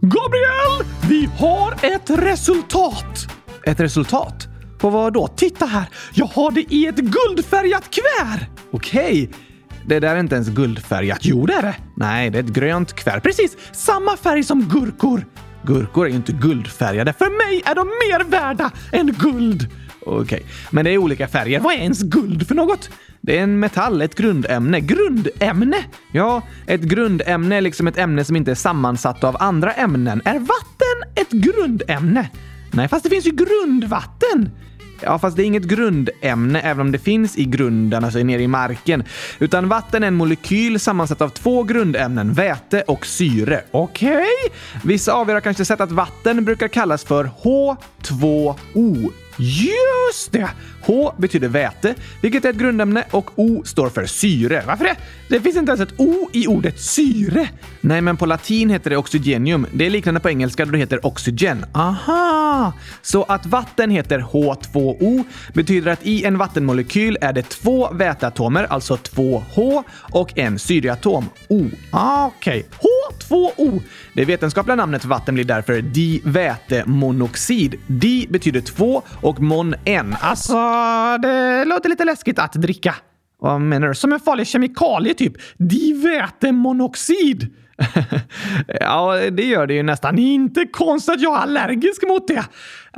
Gabriel! Vi har ett resultat! Ett resultat? På vad då? Titta här! Jag har det i ett guldfärgat kuvert! Okej. Det där är inte ens guldfärgat. Jo, det är det. Nej, det är ett grönt kuvert. Precis samma färg som gurkor. Gurkor är ju inte guldfärgade. För mig är de mer värda än guld. Okej, men det är olika färger. Vad är ens guld för något? Det är en metall, ett grundämne. Grundämne? Ja, ett grundämne är liksom ett ämne som inte är sammansatt av andra ämnen. Är vatten ett grundämne? Nej, fast det finns ju grundvatten. Ja, fast det är inget grundämne även om det finns i grunden, alltså nere i marken. Utan vatten är en molekyl sammansatt av två grundämnen, väte och syre. Okej? Okay? Vissa av er har kanske sett att vatten brukar kallas för H2O. Just det! H betyder väte, vilket är ett grundämne, och O står för syre. Varför det? Det finns inte ens ett O i ordet syre. Nej, men på latin heter det oxygenium. Det är liknande på engelska då det heter oxygen. Aha! Så att vatten heter H2O betyder att i en vattenmolekyl är det två väteatomer, alltså två H, och en syreatom, O. Ah, Okej, okay. H2O. Det vetenskapliga namnet för vatten blir därför divätemonoxid. Di betyder två och mon en. Alltså, det låter lite läskigt att dricka. Vad menar du? Som en farlig kemikalie typ? Divätemonoxid? ja, det gör det ju nästan. Inte konstigt att jag är allergisk mot det.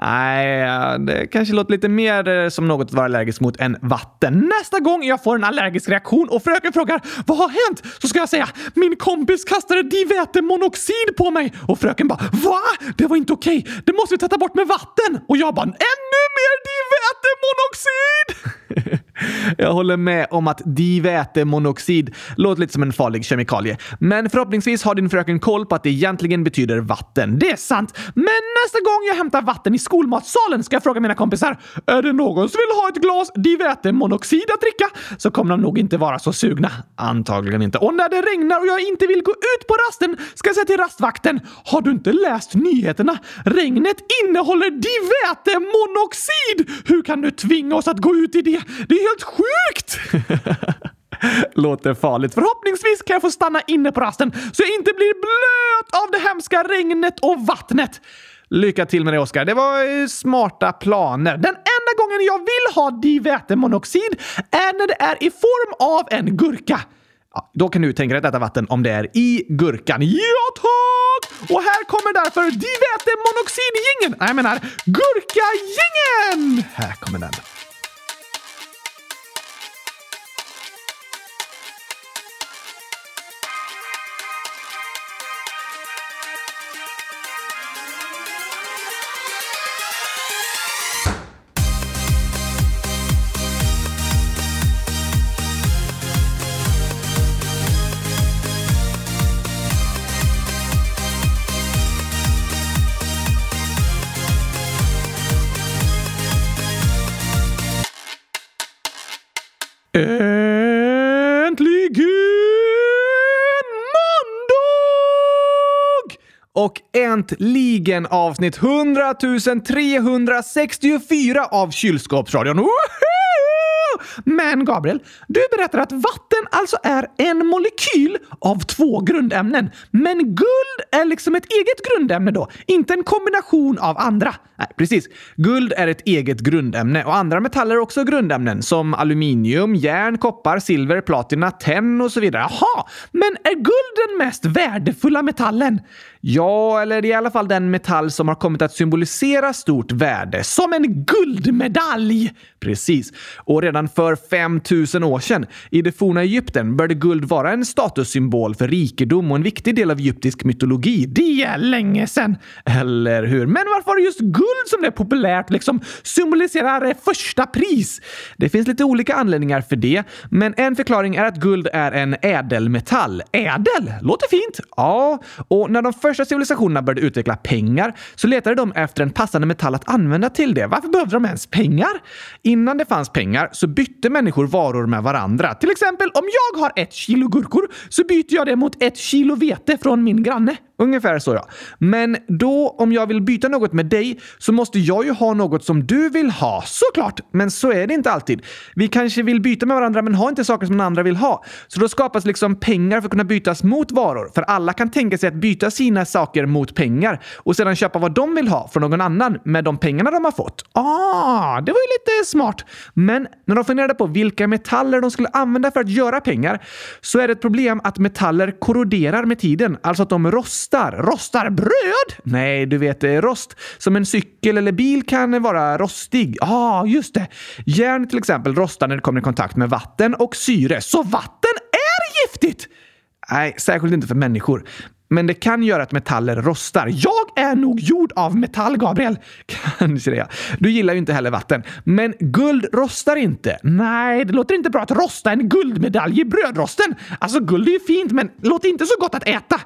Nej, det kanske låter lite mer eh, som något att vara allergisk mot än vatten. Nästa gång jag får en allergisk reaktion och fröken frågar vad har hänt så ska jag säga min kompis kastade divätemonoxid på mig och fröken bara va? Det var inte okej. Det måste vi tvätta bort med vatten. Och jag bara ännu mer divätemonoxid! Jag håller med om att divätemonoxid låter lite som en farlig kemikalie. Men förhoppningsvis har din fröken koll på att det egentligen betyder vatten. Det är sant. Men nästa gång jag hämtar vatten i skolmatsalen ska jag fråga mina kompisar är det någon som vill ha ett glas divätemonoxid att dricka? Så kommer de nog inte vara så sugna. Antagligen inte. Och när det regnar och jag inte vill gå ut på rasten ska jag säga till rastvakten har du inte läst nyheterna? Regnet innehåller divätemonoxid! Hur kan du tvinga oss att gå ut i det? Det är helt sjukt! Låter farligt. Förhoppningsvis kan jag få stanna inne på rasten så jag inte blir blöt av det hemska regnet och vattnet. Lycka till med det, Oskar. Det var eh, smarta planer. Den enda gången jag vill ha divätemonoxid är när det är i form av en gurka. Ja, då kan du tänka dig att äta vatten om det är i gurkan. Ja, tack! Och här kommer därför divätemonoxidgingen. Nej, jag menar gurkagingen! Här kommer den. Äntligen måndag! Och äntligen avsnitt 100 364 av Kylskåpsradion. Woho! Men Gabriel, du berättar att vatten alltså är en molekyl av två grundämnen. Men guld är liksom ett eget grundämne då, inte en kombination av andra. Nej, precis. Guld är ett eget grundämne och andra metaller är också grundämnen som aluminium, järn, koppar, silver, platina, tenn och så vidare. Jaha, men är guld den mest värdefulla metallen? Ja, eller i alla fall den metall som har kommit att symbolisera stort värde. Som en guldmedalj! Precis. Och redan för 5000 år sedan, i det forna Egypten, började guld vara en statussymbol för rikedom och en viktig del av egyptisk mytologi. Det är länge sedan! Eller hur? Men varför var det just guld som blev populärt liksom symboliserar första pris? Det finns lite olika anledningar för det, men en förklaring är att guld är en ädelmetall. Ädel? Låter fint. Ja, och när de första civilisationerna började utveckla pengar så letade de efter en passande metall att använda till det. Varför behövde de ens pengar? Innan det fanns pengar så bytte människor varor med varandra. Till exempel om jag har ett kilo gurkor så byter jag det mot ett kilo vete från min granne ungefär så ja. Men då, om jag vill byta något med dig, så måste jag ju ha något som du vill ha. Såklart! Men så är det inte alltid. Vi kanske vill byta med varandra, men har inte saker som den andra vill ha. Så då skapas liksom pengar för att kunna bytas mot varor. För alla kan tänka sig att byta sina saker mot pengar och sedan köpa vad de vill ha från någon annan med de pengarna de har fått. Ah, det var ju lite smart. Men när de funderade på vilka metaller de skulle använda för att göra pengar så är det ett problem att metaller korroderar med tiden. Alltså att de rostar. Rostar bröd? Nej, du vet eh, rost. Som en cykel eller bil kan vara rostig. Ja, ah, just det. Järn till exempel rostar när det kommer i kontakt med vatten och syre. Så vatten är giftigt! Nej, särskilt inte för människor. Men det kan göra att metaller rostar. Jag är nog gjord av metall, Gabriel. Kanske det. Du gillar ju inte heller vatten. Men guld rostar inte. Nej, det låter inte bra att rosta en guldmedalj i brödrosten. Alltså, guld är ju fint, men låter inte så gott att äta.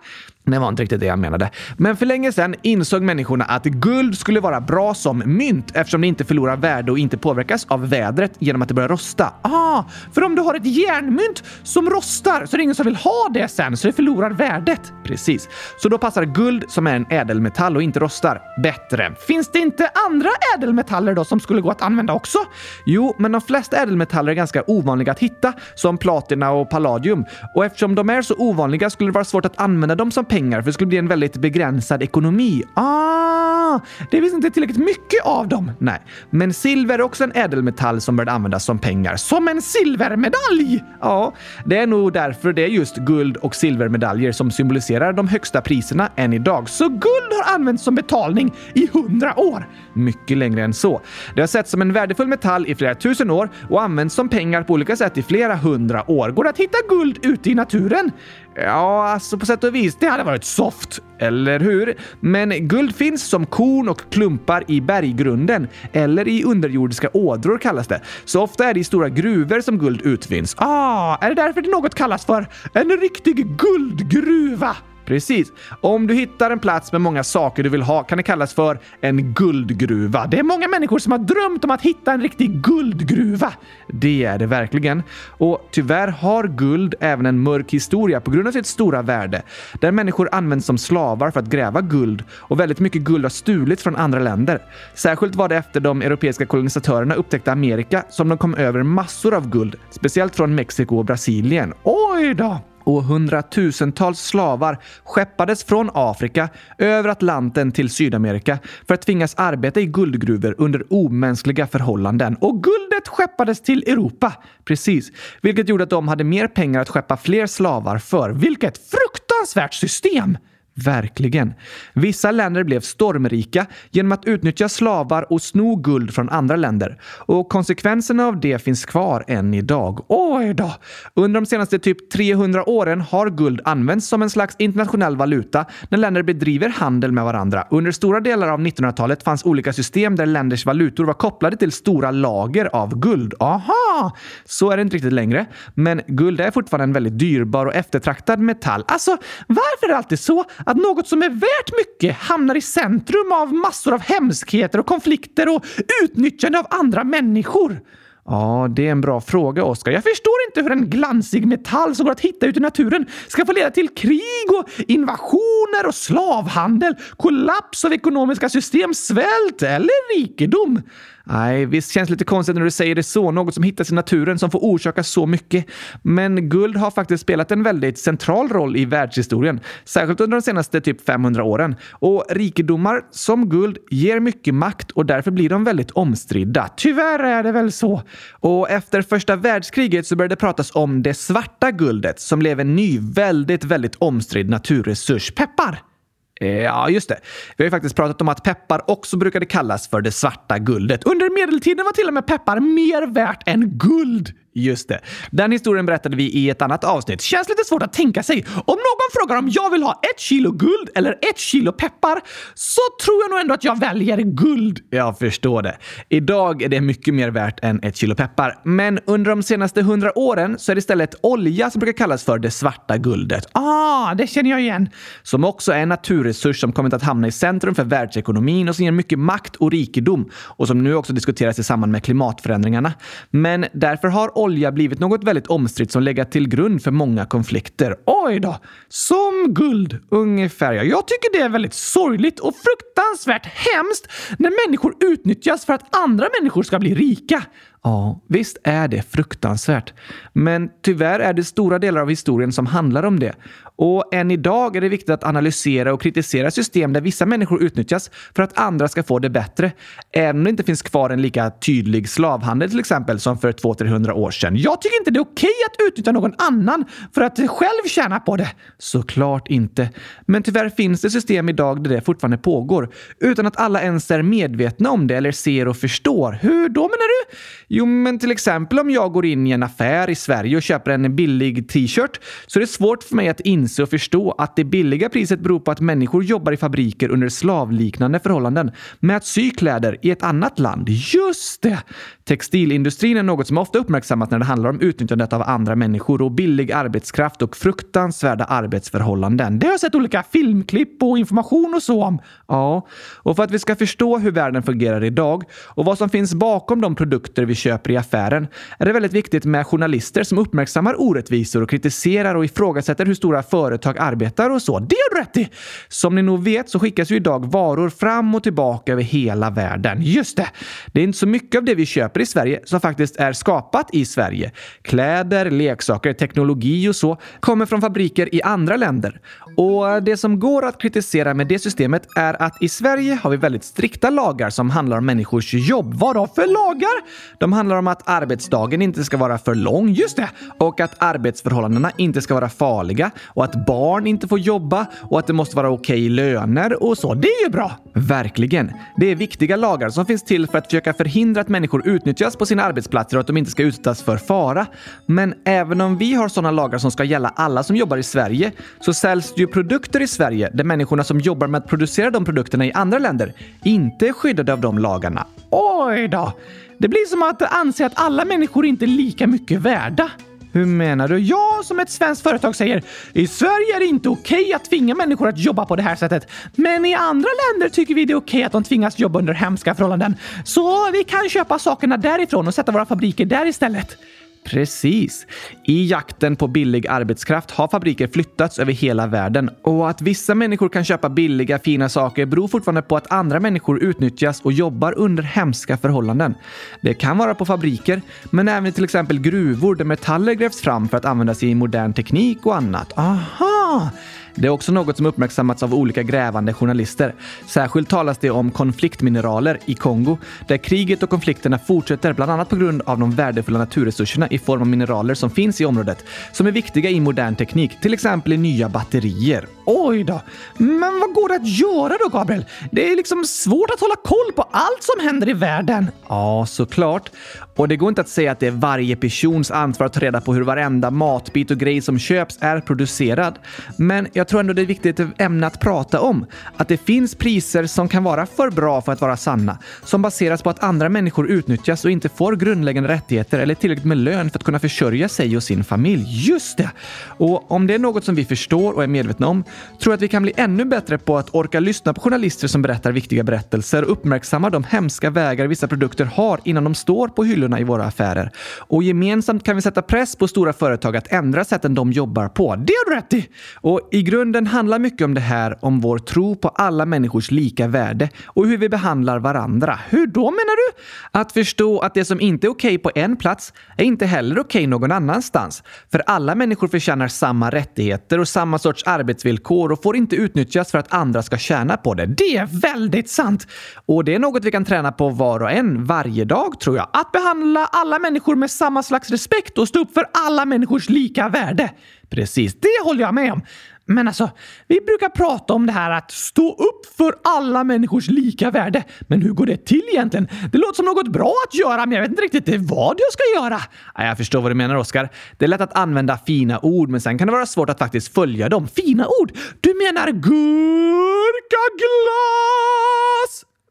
Det var inte riktigt det jag menade. Men för länge sedan insåg människorna att guld skulle vara bra som mynt eftersom det inte förlorar värde och inte påverkas av vädret genom att det börjar rosta. Ah, för om du har ett järnmynt som rostar så är det ingen som vill ha det sen så det förlorar värdet. Precis. Så då passar guld som är en ädelmetall och inte rostar bättre. Finns det inte andra ädelmetaller då som skulle gå att använda också? Jo, men de flesta ädelmetaller är ganska ovanliga att hitta, som platina och palladium. Och eftersom de är så ovanliga skulle det vara svårt att använda dem som pengar för det skulle bli en väldigt begränsad ekonomi. Ah, det finns inte tillräckligt mycket av dem. Nej, men silver är också en ädelmetall som började användas som pengar. Som en silvermedalj! Ja, det är nog därför det är just guld och silvermedaljer som symboliserar de högsta priserna än idag. Så guld har använts som betalning i hundra år. Mycket längre än så. Det har setts som en värdefull metall i flera tusen år och använts som pengar på olika sätt i flera hundra år. Går det att hitta guld ute i naturen? Ja, alltså på sätt och vis, det hade varit soft. Eller hur? Men guld finns som korn och klumpar i berggrunden, eller i underjordiska ådror kallas det. Så ofta är det i stora gruvor som guld utvinns. Ah, är det därför det något kallas för en riktig guldgruva? Precis. Om du hittar en plats med många saker du vill ha kan det kallas för en guldgruva. Det är många människor som har drömt om att hitta en riktig guldgruva. Det är det verkligen. Och tyvärr har guld även en mörk historia på grund av sitt stora värde. Där människor används som slavar för att gräva guld och väldigt mycket guld har stulits från andra länder. Särskilt var det efter de europeiska kolonisatörerna upptäckte Amerika som de kom över massor av guld, speciellt från Mexiko och Brasilien. Oj då! Och hundratusentals slavar skeppades från Afrika över Atlanten till Sydamerika för att tvingas arbeta i guldgruvor under omänskliga förhållanden. Och guldet skeppades till Europa. Precis. Vilket gjorde att de hade mer pengar att skeppa fler slavar för. Vilket fruktansvärt system! Verkligen. Vissa länder blev stormrika genom att utnyttja slavar och sno guld från andra länder. Och konsekvenserna av det finns kvar än idag. Oj då! Under de senaste typ 300 åren har guld använts som en slags internationell valuta när länder bedriver handel med varandra. Under stora delar av 1900-talet fanns olika system där länders valutor var kopplade till stora lager av guld. Aha! Så är det inte riktigt längre. Men guld är fortfarande en väldigt dyrbar och eftertraktad metall. Alltså, varför är det alltid så att något som är värt mycket hamnar i centrum av massor av hemskheter och konflikter och utnyttjande av andra människor? Ja, det är en bra fråga, Oskar. Jag förstår inte hur en glansig metall som går att hitta ute i naturen ska få leda till krig och invasioner och slavhandel, kollaps av ekonomiska system, svält eller rikedom. Nej, visst känns det lite konstigt när du säger det så. Något som hittas i naturen som får orsaka så mycket. Men guld har faktiskt spelat en väldigt central roll i världshistorien, särskilt under de senaste typ 500 åren. Och rikedomar som guld ger mycket makt och därför blir de väldigt omstridda. Tyvärr är det väl så. Och efter första världskriget så började det pratas om det svarta guldet som blev en ny, väldigt, väldigt omstridd naturresurs. Peppar! Eh, ja, just det. Vi har ju faktiskt pratat om att peppar också brukade kallas för det svarta guldet. Under medeltiden var till och med peppar mer värt än guld. Just det. Den historien berättade vi i ett annat avsnitt. Känns lite svårt att tänka sig. Om någon frågar om jag vill ha ett kilo guld eller ett kilo peppar så tror jag nog ändå att jag väljer guld. Jag förstår det. Idag är det mycket mer värt än ett kilo peppar. Men under de senaste hundra åren så är det istället olja som brukar kallas för det svarta guldet. Ah, det känner jag igen. Som också är en naturresurs som kommit att hamna i centrum för världsekonomin och som ger mycket makt och rikedom och som nu också diskuteras i samband med klimatförändringarna. Men därför har olja blivit något väldigt omstritt som legat till grund för många konflikter. Oj då! Som guld, ungefär. Ja. Jag tycker det är väldigt sorgligt och fruktansvärt hemskt när människor utnyttjas för att andra människor ska bli rika. Ja, visst är det fruktansvärt. Men tyvärr är det stora delar av historien som handlar om det. Och än idag är det viktigt att analysera och kritisera system där vissa människor utnyttjas för att andra ska få det bättre. Även om det inte finns kvar en lika tydlig slavhandel till exempel som för 200-300 år sedan. Jag tycker inte det är okej att utnyttja någon annan för att själv tjäna på det. Såklart inte. Men tyvärr finns det system idag där det fortfarande pågår utan att alla ens är medvetna om det eller ser och förstår. Hur då menar du? Jo, men till exempel om jag går in i en affär i Sverige och köper en billig t-shirt så är det svårt för mig att inse och förstå att det billiga priset beror på att människor jobbar i fabriker under slavliknande förhållanden med att sy kläder i ett annat land. Just det! Textilindustrin är något som ofta uppmärksammas när det handlar om utnyttjandet av andra människor och billig arbetskraft och fruktansvärda arbetsförhållanden. Det har jag sett olika filmklipp och information och så om. Ja, och för att vi ska förstå hur världen fungerar idag och vad som finns bakom de produkter vi köper i affären är det väldigt viktigt med journalister som uppmärksammar orättvisor och kritiserar och ifrågasätter hur stora företag arbetar och så. Det har du rätt i! Som ni nog vet så skickas ju idag varor fram och tillbaka över hela världen. Just det! Det är inte så mycket av det vi köper i Sverige som faktiskt är skapat i Sverige. Kläder, leksaker, teknologi och så kommer från fabriker i andra länder. Och det som går att kritisera med det systemet är att i Sverige har vi väldigt strikta lagar som handlar om människors jobb. Vadå för lagar? De handlar om att arbetsdagen inte ska vara för lång, just det, och att arbetsförhållandena inte ska vara farliga och att barn inte får jobba och att det måste vara okej okay löner och så. Det är ju bra! Verkligen. Det är viktiga lagar som finns till för att försöka förhindra att människor utnyttjas på sina arbetsplatser och att de inte ska utsättas för fara. Men även om vi har sådana lagar som ska gälla alla som jobbar i Sverige så säljs det ju produkter i Sverige där människorna som jobbar med att producera de produkterna i andra länder inte är skyddade av de lagarna. Oj då! Det blir som att anse att alla människor inte är lika mycket värda. Hur menar du? Ja, som ett svenskt företag säger. I Sverige är det inte okej okay att tvinga människor att jobba på det här sättet. Men i andra länder tycker vi det är okej okay att de tvingas jobba under hemska förhållanden. Så vi kan köpa sakerna därifrån och sätta våra fabriker där istället. Precis. I jakten på billig arbetskraft har fabriker flyttats över hela världen och att vissa människor kan köpa billiga fina saker beror fortfarande på att andra människor utnyttjas och jobbar under hemska förhållanden. Det kan vara på fabriker, men även i till exempel gruvor där metaller grävs fram för att användas i modern teknik och annat. Aha! Det är också något som uppmärksammats av olika grävande journalister. Särskilt talas det om konfliktmineraler i Kongo, där kriget och konflikterna fortsätter bland annat på grund av de värdefulla naturresurserna i form av mineraler som finns i området, som är viktiga i modern teknik, till exempel i nya batterier. Oj då! Men vad går det att göra då, Gabriel? Det är liksom svårt att hålla koll på allt som händer i världen. Ja, såklart. Och det går inte att säga att det är varje persons ansvar att ta reda på hur varenda matbit och grej som köps är producerad. Men jag tror ändå det är viktigt ämne att prata om. Att det finns priser som kan vara för bra för att vara sanna, som baseras på att andra människor utnyttjas och inte får grundläggande rättigheter eller tillräckligt med lön för att kunna försörja sig och sin familj. Just det! Och om det är något som vi förstår och är medvetna om, tror jag att vi kan bli ännu bättre på att orka lyssna på journalister som berättar viktiga berättelser och uppmärksamma de hemska vägar vissa produkter har innan de står på hyllan hyllorna i våra affärer. Och gemensamt kan vi sätta press på stora företag att ändra sätten de jobbar på. Det har du rätt i! Och i grunden handlar mycket om det här om vår tro på alla människors lika värde och hur vi behandlar varandra. Hur då menar du? Att förstå att det som inte är okej okay på en plats är inte heller okej okay någon annanstans. För alla människor förtjänar samma rättigheter och samma sorts arbetsvillkor och får inte utnyttjas för att andra ska tjäna på det. Det är väldigt sant! Och det är något vi kan träna på var och en varje dag tror jag. Att behandla behandla alla människor med samma slags respekt och stå upp för alla människors lika värde. Precis, det håller jag med om. Men alltså, vi brukar prata om det här att stå upp för alla människors lika värde. Men hur går det till egentligen? Det låter som något bra att göra, men jag vet inte riktigt vad jag ska göra. jag förstår vad du menar, Oskar. Det är lätt att använda fina ord, men sen kan det vara svårt att faktiskt följa dem. Fina ord? Du menar gurkaglas?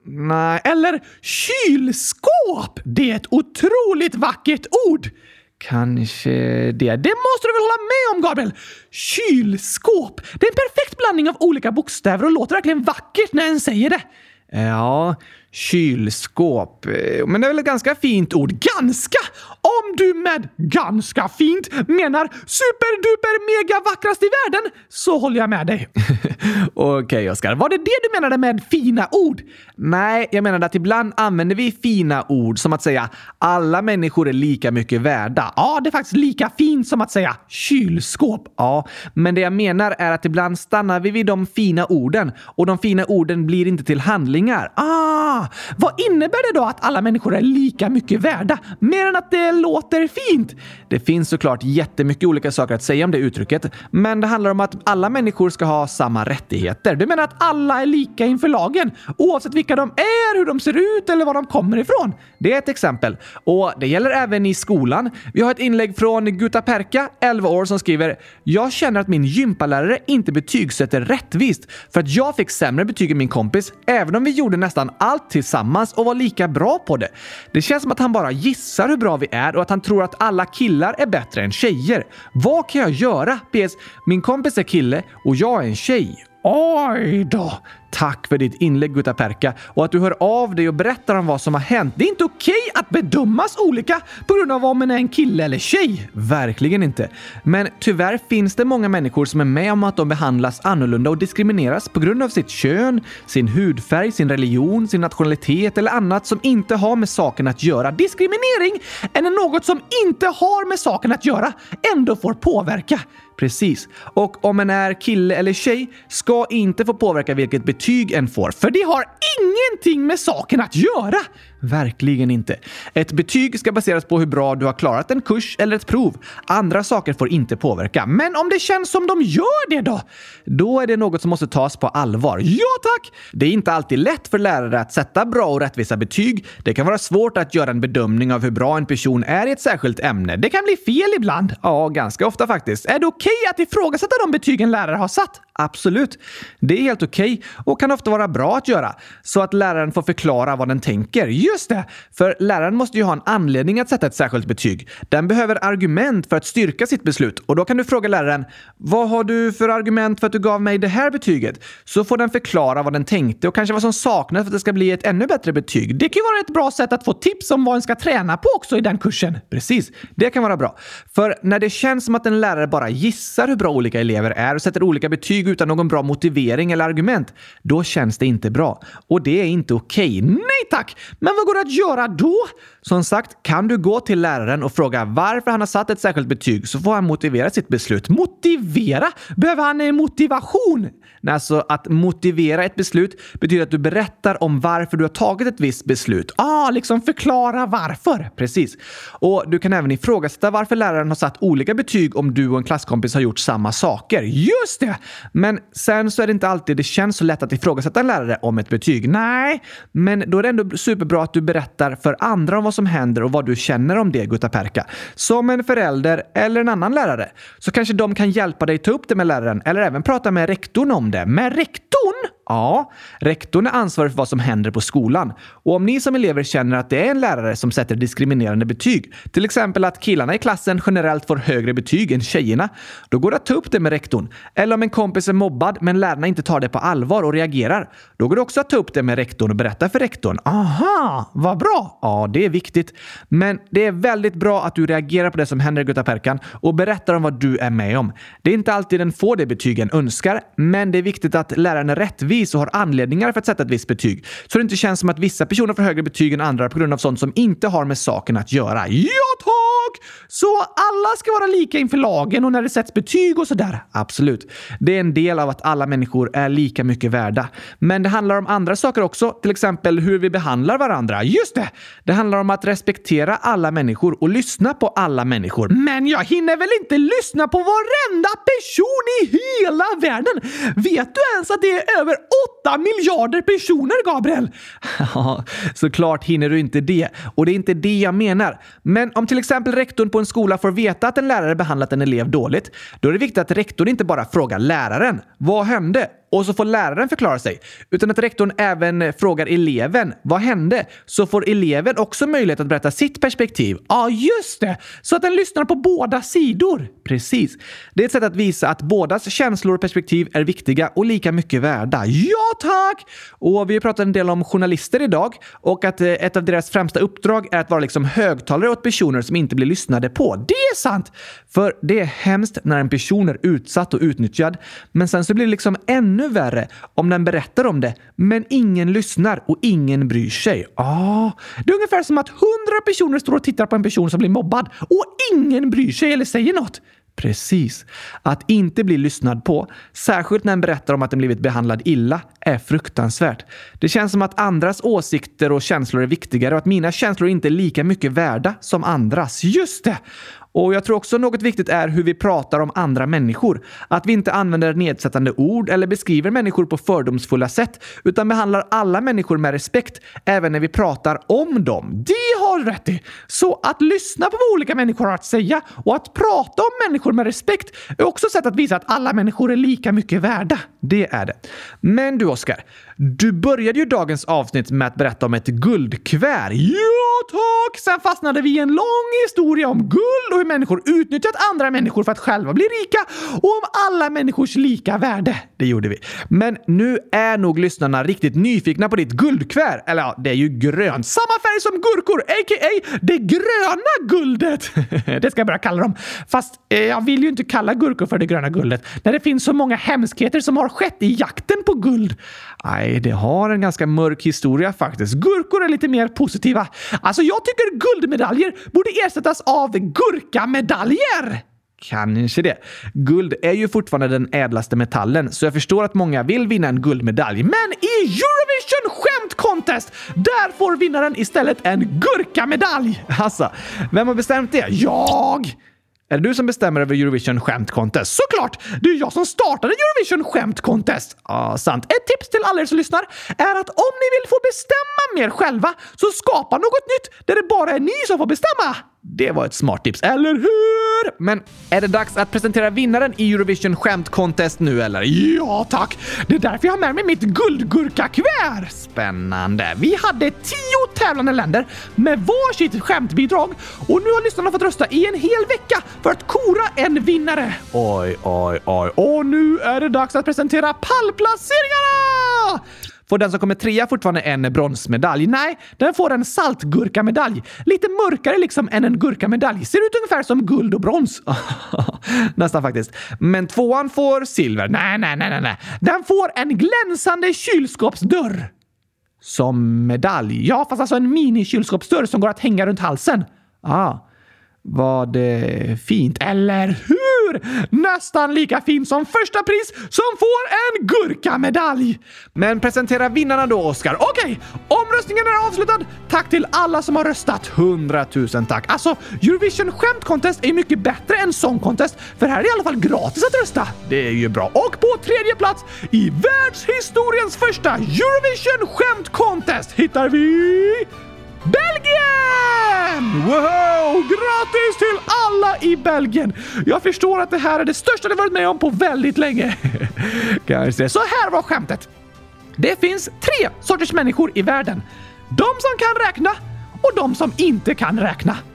Nej, eller kylskåp! Det är ett otroligt vackert ord! Kanske det. Det måste du väl hålla med om, Gabriel? Kylskåp! Det är en perfekt blandning av olika bokstäver och låter verkligen vackert när en säger det. Ja, Kylskåp. Eh, men det är väl ett ganska fint ord. Ganska! Om du med ganska fint menar superduper mega vackrast i världen så håller jag med dig. Okej, okay, Oskar. Var det det du menade med fina ord? Nej, jag menade att ibland använder vi fina ord som att säga alla människor är lika mycket värda. Ja, det är faktiskt lika fint som att säga kylskåp. Ja, men det jag menar är att ibland stannar vi vid de fina orden och de fina orden blir inte till handlingar. Ah, vad innebär det då att alla människor är lika mycket värda? Mer än att det låter fint? Det finns såklart jättemycket olika saker att säga om det uttrycket, men det handlar om att alla människor ska ha samma rättigheter. Du menar att alla är lika inför lagen, oavsett vilka de är, hur de ser ut eller var de kommer ifrån? Det är ett exempel. Och det gäller även i skolan. Vi har ett inlägg från Guta Perka, 11 år, som skriver “Jag känner att min gympalärare inte betygsätter rättvist för att jag fick sämre betyg än min kompis, även om vi gjorde nästan allt tillsammans och vara lika bra på det. Det känns som att han bara gissar hur bra vi är och att han tror att alla killar är bättre än tjejer. Vad kan jag göra? PS. Min kompis är kille och jag är en tjej. Oj då! Tack för ditt inlägg Gutta Perka och att du hör av dig och berättar om vad som har hänt. Det är inte okej okay att bedömas olika på grund av om man är en kille eller tjej. Verkligen inte. Men tyvärr finns det många människor som är med om att de behandlas annorlunda och diskrimineras på grund av sitt kön, sin hudfärg, sin religion, sin nationalitet eller annat som inte har med saken att göra. Diskriminering är något som inte har med saken att göra ändå får påverka. Precis. Och om en är kille eller tjej ska inte få påverka vilket betyg en får, för det har ingenting med saken att göra. Verkligen inte. Ett betyg ska baseras på hur bra du har klarat en kurs eller ett prov. Andra saker får inte påverka. Men om det känns som de gör det då? Då är det något som måste tas på allvar. Ja tack! Det är inte alltid lätt för lärare att sätta bra och rättvisa betyg. Det kan vara svårt att göra en bedömning av hur bra en person är i ett särskilt ämne. Det kan bli fel ibland. Ja, ganska ofta faktiskt. Är det okej okay att ifrågasätta de betygen lärare har satt? Absolut. Det är helt okej okay och kan ofta vara bra att göra så att läraren får förklara vad den tänker. Just det! För läraren måste ju ha en anledning att sätta ett särskilt betyg. Den behöver argument för att styrka sitt beslut och då kan du fråga läraren “Vad har du för argument för att du gav mig det här betyget?” Så får den förklara vad den tänkte och kanske vad som saknas för att det ska bli ett ännu bättre betyg. Det kan ju vara ett bra sätt att få tips om vad en ska träna på också i den kursen. Precis, det kan vara bra. För när det känns som att en lärare bara gissar hur bra olika elever är och sätter olika betyg utan någon bra motivering eller argument, då känns det inte bra. Och det är inte okej. Okay. Nej tack! Men vad går det att göra då? Som sagt, kan du gå till läraren och fråga varför han har satt ett särskilt betyg så får han motivera sitt beslut. Motivera? Behöver han motivation? Alltså att motivera ett beslut betyder att du berättar om varför du har tagit ett visst beslut. Ah, liksom förklara varför. Precis. Och du kan även ifrågasätta varför läraren har satt olika betyg om du och en klasskompis har gjort samma saker. Just det! Men sen så är det inte alltid det känns så lätt att ifrågasätta en lärare om ett betyg. Nej, men då är det ändå superbra att du berättar för andra om vad som händer och vad du känner om det, Gutta Perka. Som en förälder eller en annan lärare. Så kanske de kan hjälpa dig ta upp det med läraren eller även prata med rektorn om det. Med rektorn? Ja, rektorn är ansvarig för vad som händer på skolan. Och om ni som elever känner att det är en lärare som sätter diskriminerande betyg, till exempel att killarna i klassen generellt får högre betyg än tjejerna, då går det att ta upp det med rektorn. Eller om en kompis är mobbad men lärarna inte tar det på allvar och reagerar, då går det också att ta upp det med rektorn och berätta för rektorn. Aha, vad bra! Ja, det är viktigt. Men det är väldigt bra att du reagerar på det som händer i Guttaperkan och berättar om vad du är med om. Det är inte alltid den får det betygen önskar, men det är viktigt att läraren är rättvis bevis och har anledningar för att sätta ett visst betyg. Så det inte känns som att vissa personer får högre betyg än andra på grund av sånt som inte har med saken att göra. Ja, tack! Så alla ska vara lika inför lagen och när det sätts betyg och sådär? Absolut. Det är en del av att alla människor är lika mycket värda. Men det handlar om andra saker också, till exempel hur vi behandlar varandra. Just det! Det handlar om att respektera alla människor och lyssna på alla människor. Men jag hinner väl inte lyssna på varenda person i hela världen? Vet du ens att det är över 8 miljarder personer, Gabriel! Ja, såklart hinner du inte det. Och det är inte det jag menar. Men om till exempel rektorn på en skola får veta att en lärare behandlat en elev dåligt, då är det viktigt att rektorn inte bara frågar läraren “Vad hände?” Och så får läraren förklara sig, utan att rektorn även frågar eleven vad hände? Så får eleven också möjlighet att berätta sitt perspektiv. Ja, just det! Så att den lyssnar på båda sidor. Precis. Det är ett sätt att visa att bådas känslor och perspektiv är viktiga och lika mycket värda. Ja, tack! Och vi har pratat en del om journalister idag och att eh, ett av deras främsta uppdrag är att vara liksom högtalare åt personer som inte blir lyssnade på. Det är sant! För det är hemskt när en person är utsatt och utnyttjad, men sen så blir det liksom ännu värre om den berättar om det, men ingen lyssnar och ingen bryr sig. Ah, det är ungefär som att hundra personer står och tittar på en person som blir mobbad och ingen bryr sig eller säger något. Precis. Att inte bli lyssnad på, särskilt när en berättar om att den blivit behandlad illa, är fruktansvärt. Det känns som att andras åsikter och känslor är viktigare och att mina känslor inte är lika mycket värda som andras. Just det! Och jag tror också något viktigt är hur vi pratar om andra människor. Att vi inte använder nedsättande ord eller beskriver människor på fördomsfulla sätt, utan behandlar alla människor med respekt, även när vi pratar om dem. Det har du rätt i! Så att lyssna på vad olika människor har att säga och att prata om människor med respekt är också ett sätt att visa att alla människor är lika mycket värda. Det är det. Men du, Oskar. Du började ju dagens avsnitt med att berätta om ett guldkuvert. Ja, tack! Sen fastnade vi i en lång historia om guld och hur människor utnyttjat andra människor för att själva bli rika och om alla människors lika värde. Det gjorde vi. Men nu är nog lyssnarna riktigt nyfikna på ditt guldkuvert. Eller ja, det är ju grönt. Samma färg som gurkor, a.k.a. det gröna guldet. det ska jag börja kalla dem. Fast eh, jag vill ju inte kalla gurkor för det gröna guldet när det finns så många hemskheter som har skett i jakten på guld. Nej, det har en ganska mörk historia faktiskt. Gurkor är lite mer positiva. Alltså, jag tycker guldmedaljer borde ersättas av gurkamedaljer! Kanske det. Guld är ju fortfarande den ädlaste metallen, så jag förstår att många vill vinna en guldmedalj. Men i Eurovision Skämt Contest, där får vinnaren istället en gurkamedalj! Alltså, vem har bestämt det? Jag! Är det du som bestämmer över Eurovision Skämt Contest? Såklart! Det är jag som startade Eurovision Skämt Contest! Ja, sant. Ett tips till alla er som lyssnar är att om ni vill få bestämma mer själva så skapa något nytt där det bara är ni som får bestämma. Det var ett smart tips, eller hur? Men är det dags att presentera vinnaren i Eurovision Skämt Contest nu eller? Ja, tack! Det är därför jag har med mig mitt guldgurkakuvert! Spännande. Vi hade tio tävlande länder med varsitt skämtbidrag och nu har lyssnarna fått rösta i en hel vecka för att kora en vinnare. Oj, oj, oj. Och nu är det dags att presentera pallplaceringarna! Får den som kommer trea fortfarande en bronsmedalj? Nej, den får en saltgurkamedalj. Lite mörkare liksom än en gurkamedalj. Ser ut ungefär som guld och brons. Nästan faktiskt. Men tvåan får silver. Nej, nej, nej, nej, nej. Den får en glänsande kylskåpsdörr. Som medalj? Ja, fast alltså en minikylskåpsdörr som går att hänga runt halsen. Ah. Var det fint, eller hur? Nästan lika fint som första pris som får en gurkamedalj! Men presentera vinnarna då, Oskar. Okej, okay, omröstningen är avslutad. Tack till alla som har röstat. Hundratusen tack. Alltså, Eurovision Skämt Contest är mycket bättre än Song Contest, för här är det i alla fall gratis att rösta. Det är ju bra. Och på tredje plats i världshistoriens första Eurovision Skämt Contest hittar vi Belgien! Wow! Grattis till alla i Belgien! Jag förstår att det här är det största ni varit med om på väldigt länge. Kanske. Så här var skämtet. Det finns tre sorters människor i världen. De som kan räkna och de som inte kan räkna.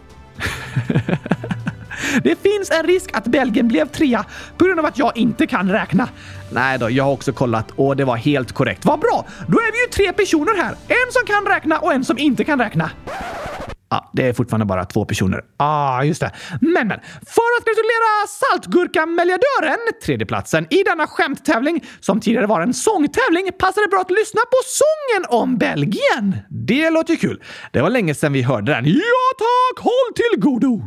Det finns en risk att Belgien blev trea på grund av att jag inte kan räkna. Nej då, jag har också kollat och det var helt korrekt. Vad bra! Då är vi ju tre personer här. En som kan räkna och en som inte kan räkna. Ja, det är fortfarande bara två personer. ah, just det. Men, men. För att gratulera saltgurkamäljardören, tredjeplatsen, i denna skämttävling, som tidigare var en sångtävling, passar det bra att lyssna på sången om Belgien. Det låter ju kul. Det var länge sedan vi hörde den. Ja tack, håll till godo!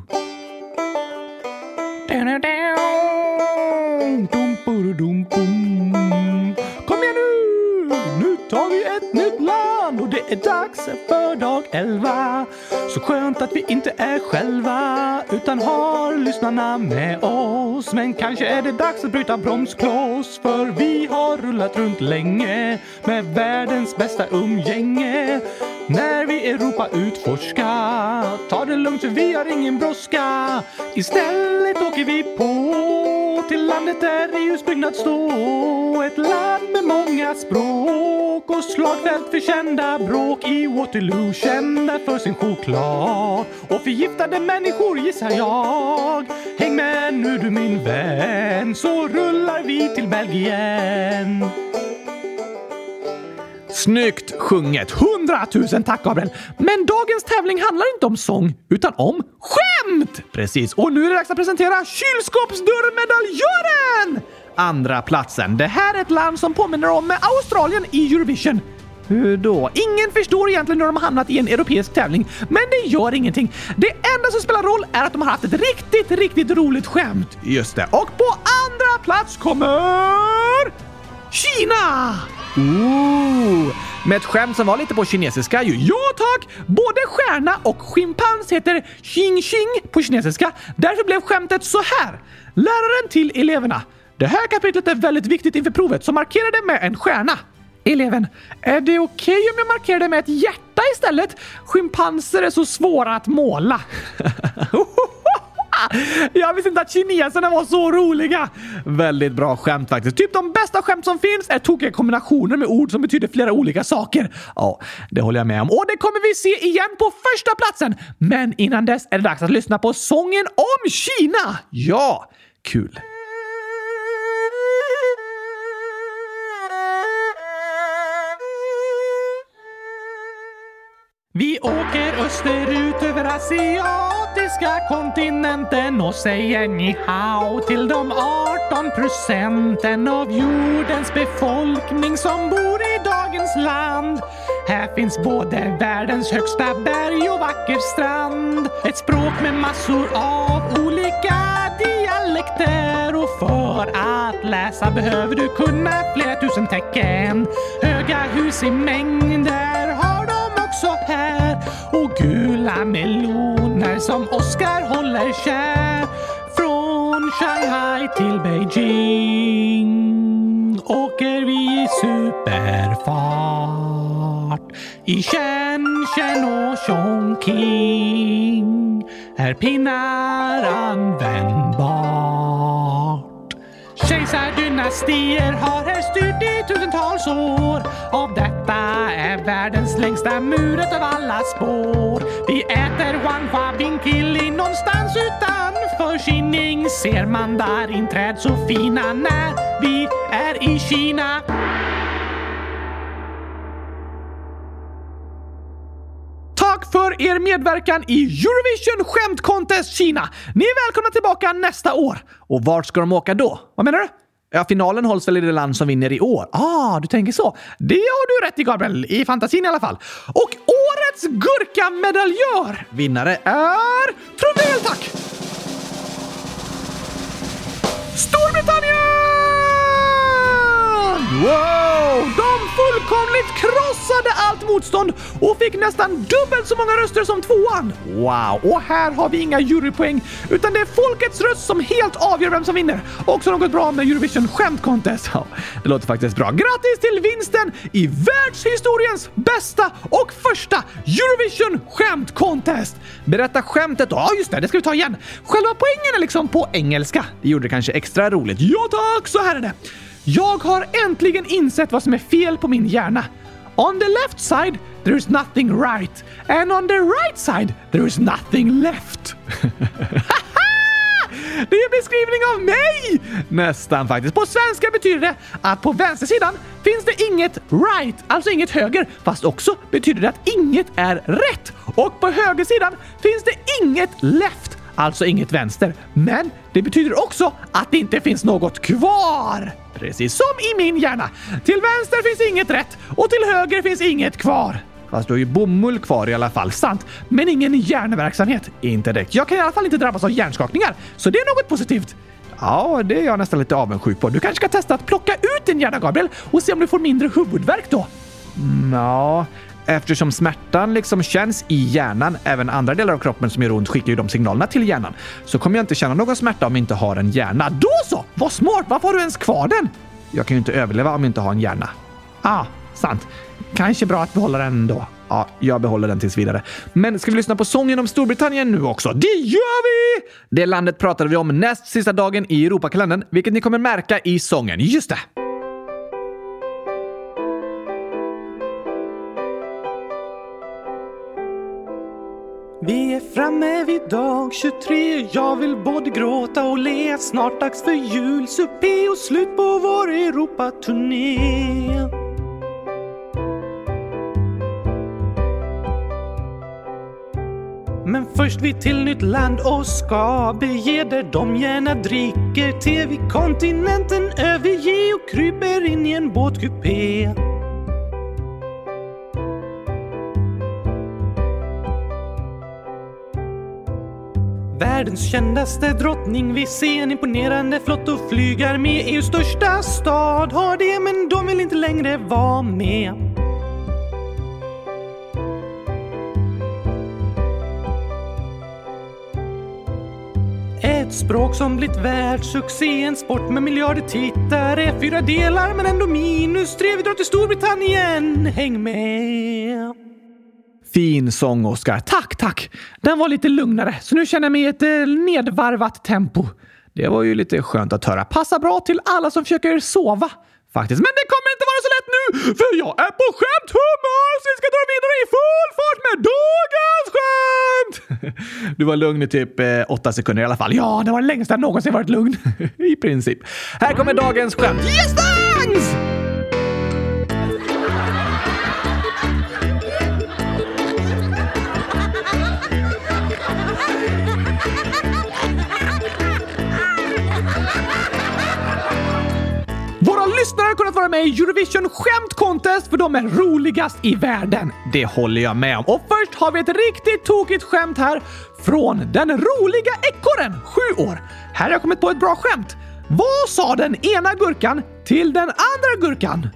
Kom igen nu! Nu tar vi ett nytt land och det är dags för dag 11. Så skönt att vi inte är själva utan har lyssnarna med oss. Men kanske är det dags att bryta bromskloss för vi har rullat runt länge med världens bästa umgänge. När vi Europa utforska. Ta det lugnt för vi har ingen brådska. Istället åker vi på till landet där EUs byggnad står. Ett land med många språk och slagfält för kända bråk. I Waterloo kända för sin choklad och förgiftade människor gissar jag. Häng med nu du min vän så rullar vi till Belgien. Snyggt sjunget! Hundratusen tack Gabriel! Men dagens tävling handlar inte om sång, utan om skämt! Precis, och nu är det dags att presentera kylskåpsdörrmedaljören! Andra platsen. Det här är ett land som påminner om Australien i Eurovision. Hur då? Ingen förstår egentligen hur de har hamnat i en europeisk tävling, men det gör ingenting. Det enda som spelar roll är att de har haft ett riktigt, riktigt roligt skämt. Just det. Och på andra plats kommer... Kina! Ooh. Med ett skämt som var lite på kinesiska ju. Ja tack! Både stjärna och schimpans heter xing xing på kinesiska. Därför blev skämtet så här. Läraren till eleverna. Det här kapitlet är väldigt viktigt inför provet, så markera det med en stjärna. Eleven. Är det okej okay om jag markerar det med ett hjärta istället? Schimpanser är så svåra att måla. Jag visste inte att kineserna var så roliga! Väldigt bra skämt faktiskt. Typ de bästa skämt som finns är tokiga kombinationer med ord som betyder flera olika saker. Ja, det håller jag med om. Och det kommer vi se igen på första platsen. Men innan dess är det dags att lyssna på sången om Kina. Ja, kul. Vi åker österut över asiatiska kontinenten och säger ni hao till de 18 procenten av jordens befolkning som bor i dagens land. Här finns både världens högsta berg och vacker strand. Ett språk med massor av olika dialekter och för att läsa behöver du kunna flera tusen tecken. Höga hus i mängder här och gula meloner som Oscar håller kär. Från Shanghai till Beijing åker vi i superfart. I Shenzhen och Chongqing är pinnar användbart. Kejsardynastier har här styrt i tusentals år. Av detta är världens längsta mur av alla spår. Vi äter Wanhua Vinkili någonstans utanför Kinning. Ser mandarinträd så fina när vi är i Kina. Tack för er medverkan i Eurovision Skämt Contest Kina! Ni är välkomna tillbaka nästa år. Och vart ska de åka då? Vad menar du? Ja, finalen hålls väl i det land som vinner i år? Ah, du tänker så. Det har du rätt i, Gabriel. I fantasin i alla fall. Och årets gurkamedaljör vinnare är... Trumvirvel tack! Storbritannien! Wow! De fullkomligt krossade allt motstånd och fick nästan dubbelt så många röster som tvåan. Wow! Och här har vi inga jurypoäng, utan det är folkets röst som helt avgör vem som vinner. Också något bra med Eurovision Skämt Contest. Ja, det låter faktiskt bra. Grattis till vinsten i världshistoriens bästa och första Eurovision Skämt Contest! Berätta skämtet då. Ja, just det, det ska vi ta igen. Själva poängen är liksom på engelska. Det gjorde det kanske extra roligt. Ja tack, så här är det. Jag har äntligen insett vad som är fel på min hjärna. On the left side there is nothing right and on the right side there is nothing left. Det är en beskrivning av mig! Nästan faktiskt. På svenska betyder det att på vänstersidan finns det inget right, alltså inget höger, fast också betyder det att inget är rätt. Och på högersidan finns det inget left, alltså inget vänster. Men det betyder också att det inte finns något kvar. Precis som i min hjärna. Till vänster finns inget rätt och till höger finns inget kvar. Fast du har ju bomull kvar i alla fall, sant? Men ingen hjärnverksamhet. Inte direkt. Jag kan i alla fall inte drabbas av hjärnskakningar, så det är något positivt. Ja, det är jag nästan lite avundsjuk på. Du kanske ska testa att plocka ut din hjärna, Gabriel, och se om du får mindre huvudvärk då? Mm, ja, Eftersom smärtan liksom känns i hjärnan, även andra delar av kroppen som gör ont skickar ju de signalerna till hjärnan, så kommer jag inte känna någon smärta om jag inte har en hjärna. Då så! Vad smart! Varför har du ens kvar den? Jag kan ju inte överleva om jag inte har en hjärna. Ah, sant. Kanske bra att behålla den då. Ja, jag behåller den tills vidare. Men ska vi lyssna på sången om Storbritannien nu också? Det gör vi! Det landet pratade vi om näst sista dagen i Europakalendern, vilket ni kommer märka i sången. Just det! Vi är framme vid dag 23 Jag vill både gråta och le. Snart dags för julsuppé och slut på vår Europaturné. Men först vi till nytt land och ska bege där de gärna dricker. Te vid kontinenten överge och kryper in i en båtkupé. Världens kändaste drottning vi ser en imponerande flott och flygar med EUs största stad har det men de vill inte längre vara med. Ett språk som blivit världssuccé, en sport med miljarder tittare, fyra delar men ändå minus tre. Vi drar till Storbritannien, häng med! Fin sång, Oskar. Tack, tack! Den var lite lugnare, så nu känner jag mig i ett eh, nedvarvat tempo. Det var ju lite skönt att höra. Passar bra till alla som försöker sova. Faktiskt. Men det kommer inte vara så lätt nu, för jag är på skämthumör så vi ska dra vidare i full fart med dagens skämt! Du var lugn i typ eh, åtta sekunder i alla fall. Ja, det var det längsta jag någonsin varit lugn. I princip. Här kommer dagens skämt. Yes, thanks! Hade har kunnat vara med i Eurovision Skämt Contest för de är roligast i världen. Det håller jag med om. Och först har vi ett riktigt tokigt skämt här från den roliga ekorren, sju år. Här har jag kommit på ett bra skämt. Vad sa den ena gurkan till den andra gurkan?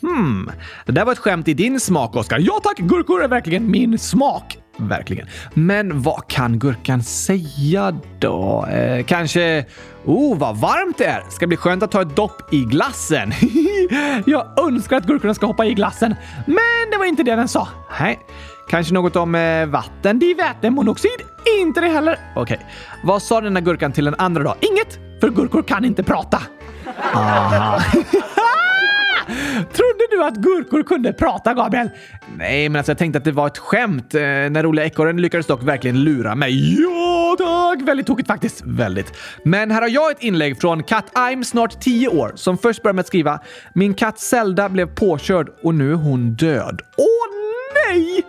Hmm, det där var ett skämt i din smak, Oskar. Ja tack, gurkor är verkligen min smak. Verkligen. Men vad kan gurkan säga då? Eh, kanske Oh, vad varmt det är! Ska bli skönt att ta ett dopp i glassen. jag önskar att gurkorna ska hoppa i glassen, men det var inte det den sa. Nej. Kanske något om eh, vatten, divätemonoxid? Inte det heller. Okej. Okay. Vad sa den där gurkan till den andra då? Inget, för gurkor kan inte prata. Aha. Trodde du att gurkor kunde prata, Gabriel? Nej, men alltså jag tänkte att det var ett skämt. Eh, när roliga ekorren lyckades dock verkligen lura mig. Ja, tack! Väldigt tokigt faktiskt. Väldigt. Men här har jag ett inlägg från katt I'm snart 10 år som först började med att skriva “Min katt Zelda blev påkörd och nu är hon död”. Åh nej!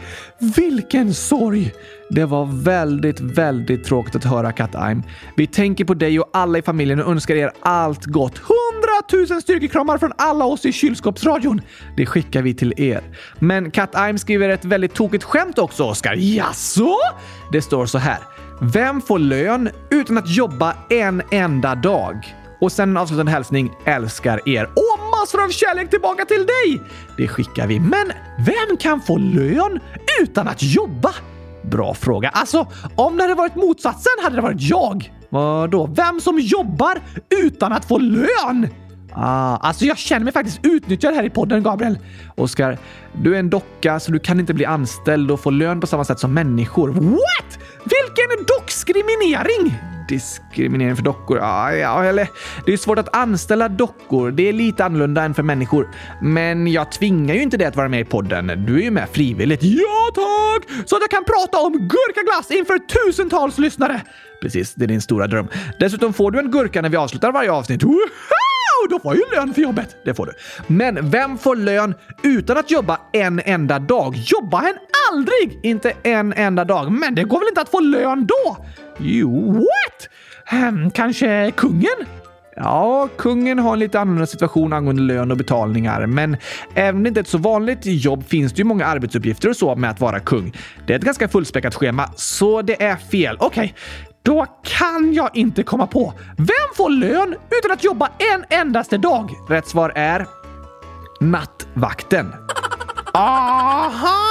Vilken sorg! Det var väldigt, väldigt tråkigt att höra Kat Aim. Vi tänker på dig och alla i familjen och önskar er allt gott. Hundratusen styrkekramar från alla oss i kylskåpsradion. Det skickar vi till er. Men Kat Aim skriver ett väldigt tokigt skämt också, Oskar. Jaså? Det står så här. Vem får lön utan att jobba en enda dag? Och sen en avslutande hälsning. Älskar er. Och massor av kärlek tillbaka till dig! Det skickar vi. Men vem kan få lön utan att jobba? Bra fråga. Alltså, om det hade varit motsatsen hade det varit jag. Vadå? Vem som jobbar utan att få lön? Ah, alltså jag känner mig faktiskt utnyttjad här i podden, Gabriel. Oskar, du är en docka så du kan inte bli anställd och få lön på samma sätt som människor. What? Vilken dockskriminering! Diskriminering för dockor? Ja, ja, eller det är svårt att anställa dockor. Det är lite annorlunda än för människor. Men jag tvingar ju inte dig att vara med i podden. Du är ju med frivilligt. Ja, tack! Så att jag kan prata om gurkaglass inför tusentals lyssnare. Precis, det är din stora dröm. Dessutom får du en gurka när vi avslutar varje avsnitt. Woho! Då får jag ju lön för jobbet. Det får du. Men vem får lön utan att jobba en enda dag? Jobba en aldrig! Inte en enda dag. Men det går väl inte att få lön då? Jo, what? Hmm, kanske kungen? Ja, kungen har en lite annorlunda situation angående lön och betalningar, men även om det inte är ett så vanligt jobb finns det ju många arbetsuppgifter och så med att vara kung. Det är ett ganska fullspäckat schema, så det är fel. Okej, okay. Då kan jag inte komma på. Vem får lön utan att jobba en endaste dag? Rätt svar är nattvakten. Aha!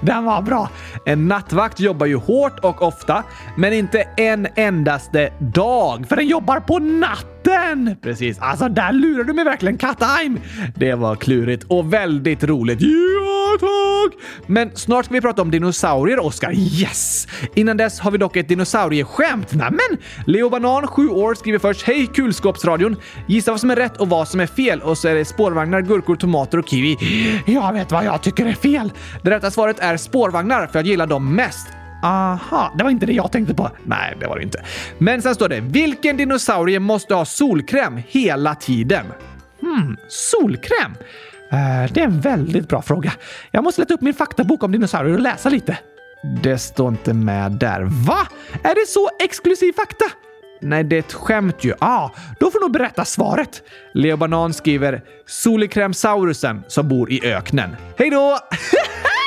Den var bra. En nattvakt jobbar ju hårt och ofta, men inte en endaste dag, för den jobbar på natt! Natten! Precis. Alltså, där lurar du mig verkligen, Kattheim! Det var klurigt och väldigt roligt. Ja, tack! Men snart ska vi prata om dinosaurier, Oskar. Yes! Innan dess har vi dock ett dinosaurieskämt. Nämen! Leo Banan, 7 år, skriver först Hej Kulskåpsradion! Gissa vad som är rätt och vad som är fel och så är det spårvagnar, gurkor, tomater och kiwi. Jag vet vad jag tycker är fel. Det rätta svaret är spårvagnar för jag gillar dem mest. Aha, det var inte det jag tänkte på. Nej, det var det inte. Men sen står det “Vilken dinosaurie måste ha solkräm hela tiden?” Hmm, solkräm? Eh, det är en väldigt bra fråga. Jag måste leta upp min faktabok om dinosaurier och läsa lite. Det står inte med där. Va? Är det så exklusiv fakta? Nej, det är ett skämt ju. Ah, då får du nog berätta svaret. Leo Banan skriver “Solikrämsaurusen som bor i öknen”. Hej då!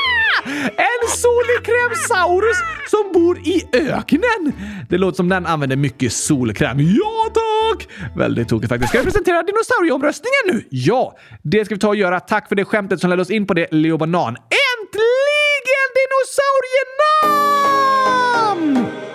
En solkrämsaurus som bor i öknen! Det låter som den använder mycket solkräm. Ja, tack! Väldigt tokigt faktiskt. Ska jag presentera dinosaurieomröstningen nu? Ja, det ska vi ta och göra. Tack för det skämtet som ledde oss in på det, Leo Banan. Äntligen dinosaurienamn!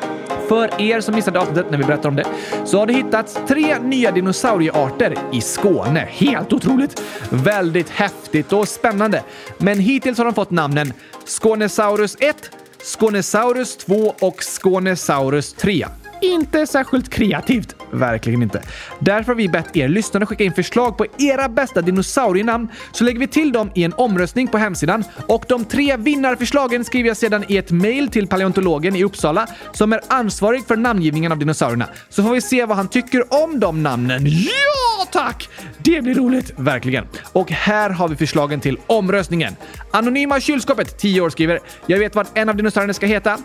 För er som missade avsnittet när vi berättade om det så har det hittats tre nya dinosauriearter i Skåne. Helt otroligt! Väldigt häftigt och spännande. Men hittills har de fått namnen Skånesaurus 1, Skånesaurus 2 och Skånesaurus 3. Inte särskilt kreativt. Verkligen inte. Därför har vi bett er lyssnare skicka in förslag på era bästa dinosaurienamn så lägger vi till dem i en omröstning på hemsidan och de tre vinnarförslagen skriver jag sedan i ett mejl till paleontologen i Uppsala som är ansvarig för namngivningen av dinosaurierna. Så får vi se vad han tycker om de namnen. Ja, tack! Det blir roligt, verkligen. Och här har vi förslagen till omröstningen. Anonyma kylskåpet, 10 år, skriver “Jag vet vad en av dinosaurierna ska heta.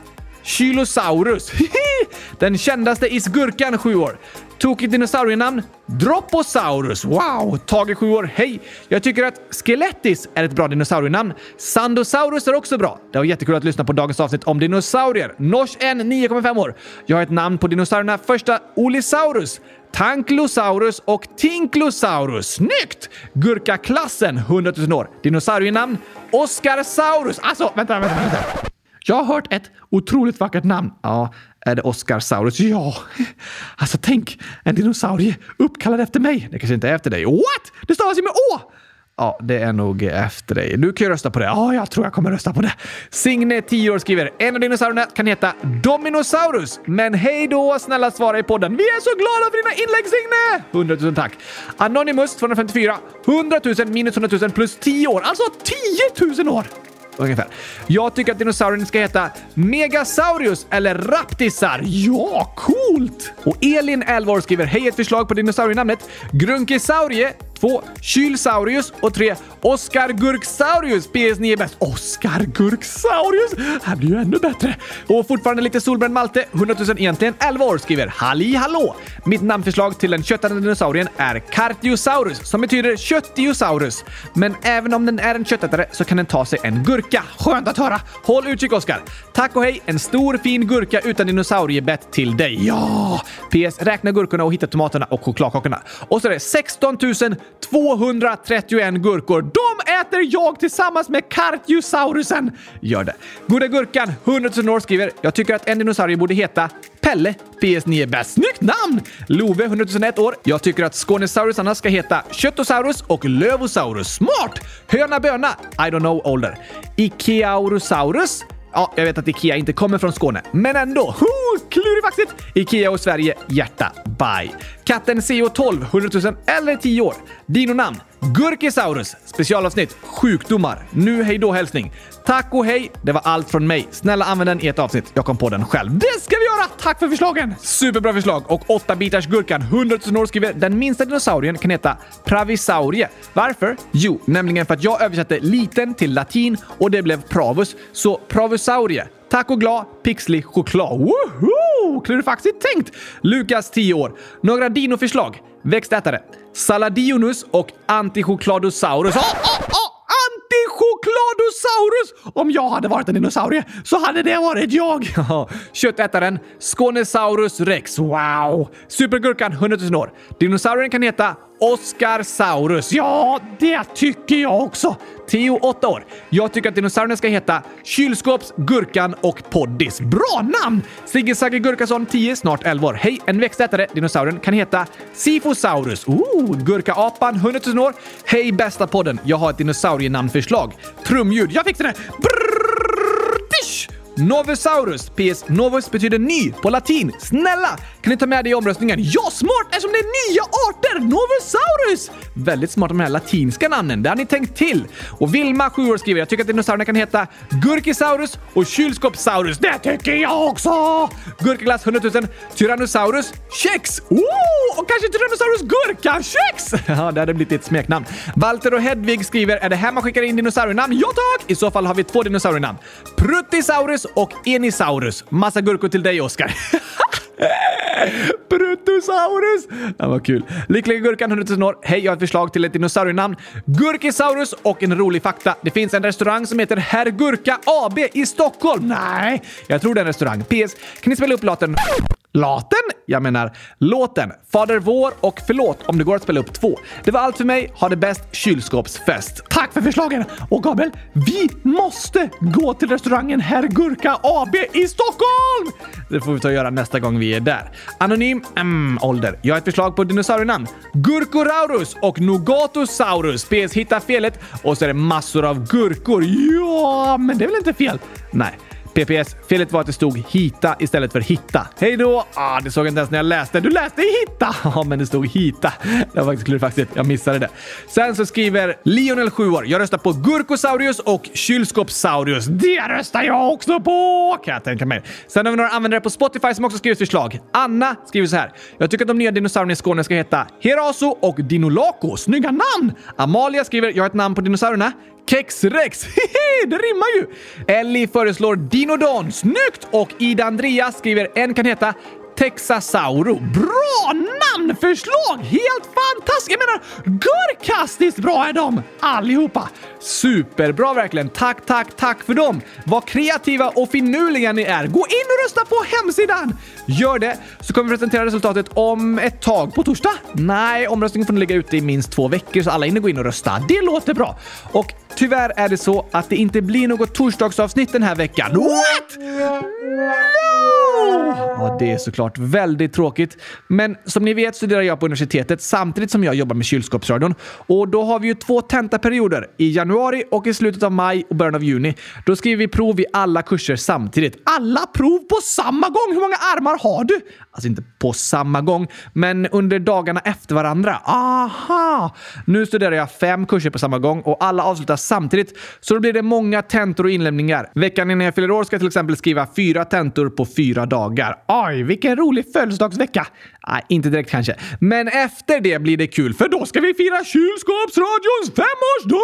Kylosaurus. Den kändaste isgurkan, 7 år. Tokigt dinosaurienamn? Droposaurus. Wow! Tage, 7 år. Hej! Jag tycker att Skelettis är ett bra dinosaurienamn. Sandosaurus är också bra. Det var jättekul att lyssna på dagens avsnitt om dinosaurier. Nors N, 9,5 år. Jag har ett namn på dinosaurierna. Första Olisaurus. Tanklosaurus och Tinklosaurus. Snyggt! Gurkaklassen, 100 000 år. Dinosaurienamn? Oscarsaurus. Alltså, vänta, vänta, vänta. Jag har hört ett otroligt vackert namn. Ja, är det Oscarsaurus? Ja. Alltså tänk, en dinosaurie uppkallad efter mig. Det kanske inte är efter dig. What? Det stavas ju med Å! Ja, det är nog efter dig. Du kan ju rösta på det. Ja, jag tror jag kommer rösta på det. Signe, 10 år, skriver en av dinosaurierna kan heta Dominosaurus. Men hej då, snälla svara i podden. Vi är så glada för dina inlägg, Signe! 100 000 tack. Anonymous, 254. 100 000 minus 100 000 plus 10 år. Alltså 10 000 år! Ungefär. Jag tycker att dinosaurien ska heta Megasaurus eller Raptisar. Ja, coolt! Och Elin, 11 år, skriver Hej, ett förslag på dinosaurienamnet. Grunkisaurie 2. Kylsaurius och 3. Oscar Gurksaurius. PS9 är bäst. Oscar Gurksaurius! Här blir ju ännu bättre. Och fortfarande lite solbränd Malte, 100 000 egentligen, 11 år, skriver Halli hallå! Mitt namnförslag till den köttande dinosaurien är Cartiosaurus, som betyder köttiosaurus. Men även om den är en köttätare så kan den ta sig en gurka. Skönt att höra! Håll utkik, Oscar! Tack och hej! En stor fin gurka utan dinosauriebett till dig. Ja! PS. Räkna gurkorna och hitta tomaterna och chokladkakorna. Och så är det 16 000 231 gurkor. De äter jag tillsammans med kartjusaurusen! Gör det. Goda Gurkan, 100 000 år, skriver “Jag tycker att en dinosaurie borde heta Pelle, PS9 är bäst. Snyggt namn! Love, 100 001 år. Jag tycker att Skånesaurusarna ska heta Köttosaurus och Lövosaurus. Smart! Höna böna, I don't know ålder. Ikeaurosaurus Ja, jag vet att Ikea inte kommer från Skåne, men ändå. Klurifaxigt! Ikea och Sverige, hjärta, bye. Katten CO12, 100 000 eller 10 år. Dinonamn? Gurkisaurus. Specialavsnitt Sjukdomar. Nu hej då hälsning. Tack och hej! Det var allt från mig. Snälla använd den i ett avsnitt. Jag kom på den själv. Det ska vi göra! Tack för förslagen! Superbra förslag! Och 8-bitars gurkan 100 000 år skriver den minsta dinosaurien kan heta Pravisaurie. Varför? Jo, nämligen för att jag översatte liten till latin och det blev pravus. Så pravusaurie. Tack och glad, pixlig choklad. Woho! Klurifaxigt tänkt! Lukas, 10 år. Några dinoförslag? Växtätare. Saladionus och Antichokladosaurus. Oh, oh, oh! Antichokladosaurus! Om jag hade varit en dinosaurie så hade det varit jag! Köttätaren Skånesaurus rex. Wow! Supergurkan 100 000 år. Dinosaurien kan heta Oscar Saurus. Ja, det tycker jag också. Theo, 8 år. Jag tycker att dinosaurierna ska heta Kylskåps, Gurkan och Poddis. Bra namn! Sigge Sagge Gurkason, 10, snart 11 år. Hej! En växtätare, dinosaurien, kan heta Sifosaurus. Ooh, Gurkaapan, 100 000 år. Hej bästa podden! Jag har ett dinosaurienamnförslag. Trumljud. Jag fixar det! Brr! Novosaurus. PS. Novus betyder ny på latin. Snälla! Kan ni ta med det i omröstningen? Ja, smart eftersom det är nya arter! Novosaurus! Väldigt smart de här latinska namnen. Det har ni tänkt till. Och Vilma, 7 år, skriver jag tycker att dinosaurierna kan heta Gurkisaurus och Kylskåpssaurus. Det tycker jag också! Gurkaglass 100 000. Tyrannosaurus Kex. Oh! Och kanske Tyrannosaurus Gurka-kex! Ja, det hade blivit ett smeknamn. Walter och Hedvig skriver är det här man skickar in dinosaurienamn? Ja tack! I så fall har vi två dinosaurienamn. Pruttisaurus och Enisaurus. Massa gurkor till dig, Oskar. Brutosaurus! Det var kul. Lyckliga Gurkan, 100 000 år. Hej, jag har ett förslag till ett dinosaurienamn. Gurkisaurus och en rolig fakta. Det finns en restaurang som heter Herr Gurka AB i Stockholm. Nej, jag tror det är en restaurang. PS. Kan ni spela upp låten Laten? Jag menar låten. Fader vår och förlåt om det går att spela upp två. Det var allt för mig. Ha det bäst kylskåpsfest. Tack för förslagen! Och Gabriel, vi måste gå till restaurangen Herr Gurka AB i Stockholm! Det får vi ta och göra nästa gång vi är där. Anonym, mm, ålder. Jag har ett förslag på dinosaurienamn. Gurkoraurus och Nogatosaurus. PS hitta felet och så är det massor av gurkor. Ja, men det är väl inte fel? Nej. PPS. Felet var att det stod hita istället för hitta. Hej då! Ah, det såg jag inte ens när jag läste. Du läste hitta! Ja, men det stod hita. Det var faktiskt klurfaxigt. Jag missade det. Sen så skriver Lionel 7 år. Jag röstar på Gurkosaurus och Kylskåpssaurus. Det röstar jag också på! Kan jag tänka mig. Sen har vi några användare på Spotify som också skrivit förslag. Anna skriver så här. Jag tycker att de nya dinosaurierna i Skåne ska heta Heraso och Dinolaco. Snygga namn! Amalia skriver jag har ett namn på dinosaurierna. Kexrex! Hehe, det rimmar ju! Ellie föreslår Dinodon. Snyggt! Och Ida Andreas skriver en kan heta Texasauro. Bra namnförslag! Helt fantastiskt! Jag menar, görkastiskt bra är de allihopa! Superbra verkligen. Tack, tack, tack för dem. Vad kreativa och finurliga ni är. Gå in och rösta på hemsidan! Gör det, så kommer vi presentera resultatet om ett tag. På torsdag? Nej, omröstningen får ni ligga ute i minst två veckor så alla hinner gå in och rösta. Det låter bra. Och tyvärr är det så att det inte blir något torsdagsavsnitt den här veckan. What? No! Ja, det är såklart väldigt tråkigt. Men som ni vet studerar jag på universitetet samtidigt som jag jobbar med kylskåpsradion. Och då har vi ju två tentaperioder. I januari och i slutet av maj och början av juni. Då skriver vi prov i alla kurser samtidigt. Alla prov på samma gång? Hur många armar har du? Alltså inte på samma gång, men under dagarna efter varandra. Aha! Nu studerar jag fem kurser på samma gång och alla avslutas samtidigt. Så då blir det många tentor och inlämningar. Veckan innan jag fyller år ska jag till exempel skriva fyra tentor på fyra dagar. Oj, vilken rolig födelsedagsvecka! Nej, inte direkt kanske. Men efter det blir det kul, för då ska vi fira Kylskåpsradions femårsdag!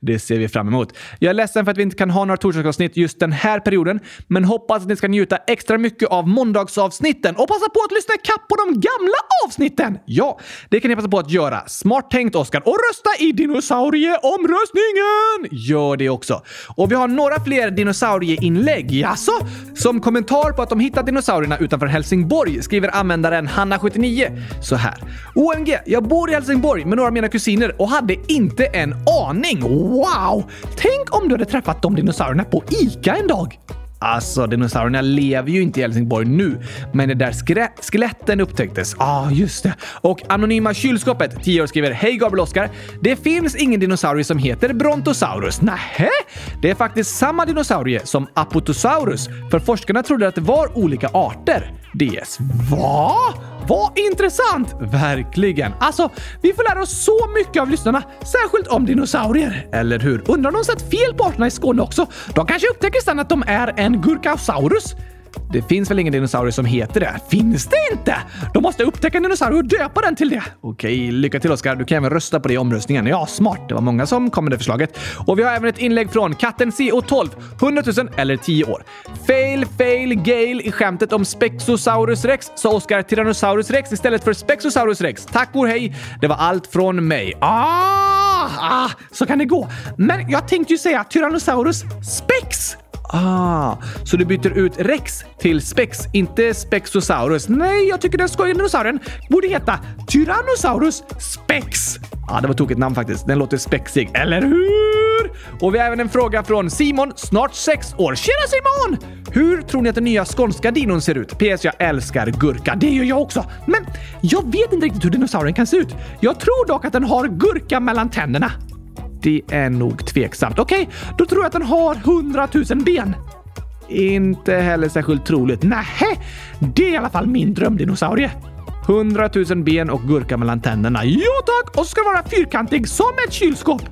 Det ser vi fram emot. Jag är ledsen för att vi inte kan ha några torsdagsavsnitt just den här perioden, men hoppas att ni ska njuta extra mycket av måndagsavsnitten och passa på att lyssna kapp på de gamla avsnitten! Ja, det kan ni passa på att göra. Smart tänkt, Oskar. Och rösta i dinosaurieomröstningen! Gör det också. Och vi har några fler dinosaurieinlägg. Jaså? Som kommentar på att de hittat dinosaurierna utanför Helsingborg skriver användaren Hanna79 så här. OMG, jag bor i Helsingborg med några av mina kusiner och hade inte en aning. Wow! Tänk om du hade träffat de dinosaurierna på ICA en dag. Alltså, dinosaurierna lever ju inte i Helsingborg nu, men det där skeletten upptäcktes. Ja, ah, just det. Och Anonyma kylskåpet, 10 år, skriver Hej Gabriel Oskar. Det finns ingen dinosaurie som heter Brontosaurus. Nähä? Det är faktiskt samma dinosaurie som Apatosaurus, för forskarna trodde att det var olika arter. DS. Va? Vad intressant! Verkligen. Alltså, vi får lära oss så mycket av lyssnarna, särskilt om dinosaurier. Eller hur? Undrar om de sett fel på arterna i Skåne också? De kanske upptäcker sen att de är en Gurkasaurus? Det finns väl ingen dinosaurie som heter det? Finns det inte? De måste upptäcka en dinosaurie och döpa den till det. Okej, lycka till Oskar. Du kan även rösta på det i omröstningen. Ja, smart. Det var många som kom med det förslaget. Och vi har även ett inlägg från katten CO12, 100 000 eller 10 år. Fail, fail, Gale i skämtet om Spexosaurus rex sa Oskar Tyrannosaurus rex istället för Spexosaurus rex. Tack och hej. Det var allt från mig. Ah, ah, så kan det gå. Men jag tänkte ju säga Tyrannosaurus spex Ah, så du byter ut Rex till Spex, inte Spexosaurus. Nej, jag tycker den skojiga dinosaurien borde heta Tyrannosaurus Spex. Ja, ah, det var tokigt namn faktiskt. Den låter spexig, eller hur? Och vi har även en fråga från Simon, snart sex år. Tjena Simon! Hur tror ni att den nya skånska dinon ser ut? PS. Jag älskar gurka. Det gör jag också. Men jag vet inte riktigt hur dinosaurien kan se ut. Jag tror dock att den har gurka mellan tänderna. Det är nog tveksamt. Okej, okay, då tror jag att den har 100 000 ben. Inte heller särskilt troligt. Nähä, det är i alla fall min drömdinosaurie. 100 000 ben och gurka mellan tänderna. Ja tack! Och så ska vara fyrkantig som ett kylskåp.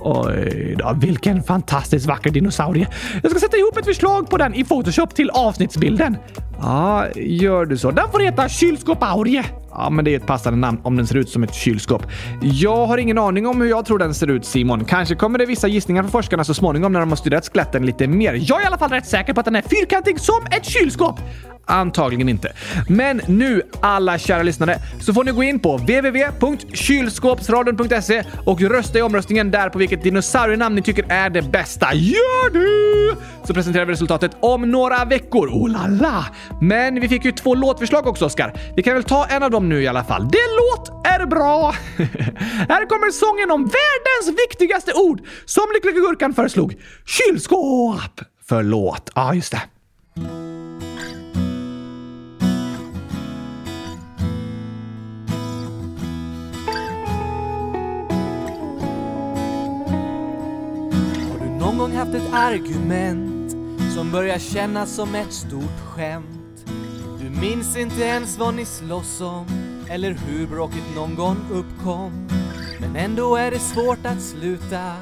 Oj då, vilken fantastiskt vacker dinosaurie. Jag ska sätta ihop ett förslag på den i Photoshop till avsnittsbilden. Ja, gör du så. Den får heta Kylskåpaurie. Ja, men det är ett passande namn om den ser ut som ett kylskåp. Jag har ingen aning om hur jag tror den ser ut, Simon. Kanske kommer det vissa gissningar från forskarna så småningom när de har studerat skeletten lite mer. Jag är i alla fall rätt säker på att den är fyrkantig som ett kylskåp. Antagligen inte. Men nu, alla kära lyssnare, så får ni gå in på www.kylskåpsradion.se och rösta i omröstningen där på vilket dinosaurienamn ni tycker är det bästa. Gör det! Så presenterar vi resultatet om några veckor. Oh la la! Men vi fick ju två låtförslag också, Oskar. Vi kan väl ta en av dem nu i alla fall. Det låt är bra! Här kommer sången om världens viktigaste ord som Lyckliga Gurkan föreslog. Kylskåp! Förlåt. Ja, ah, just det. Har du någon gång haft ett argument som börjar kännas som ett stort skämt. Minns inte ens vad ni slåss om eller hur bråket någon gång uppkom. Men ändå är det svårt att sluta.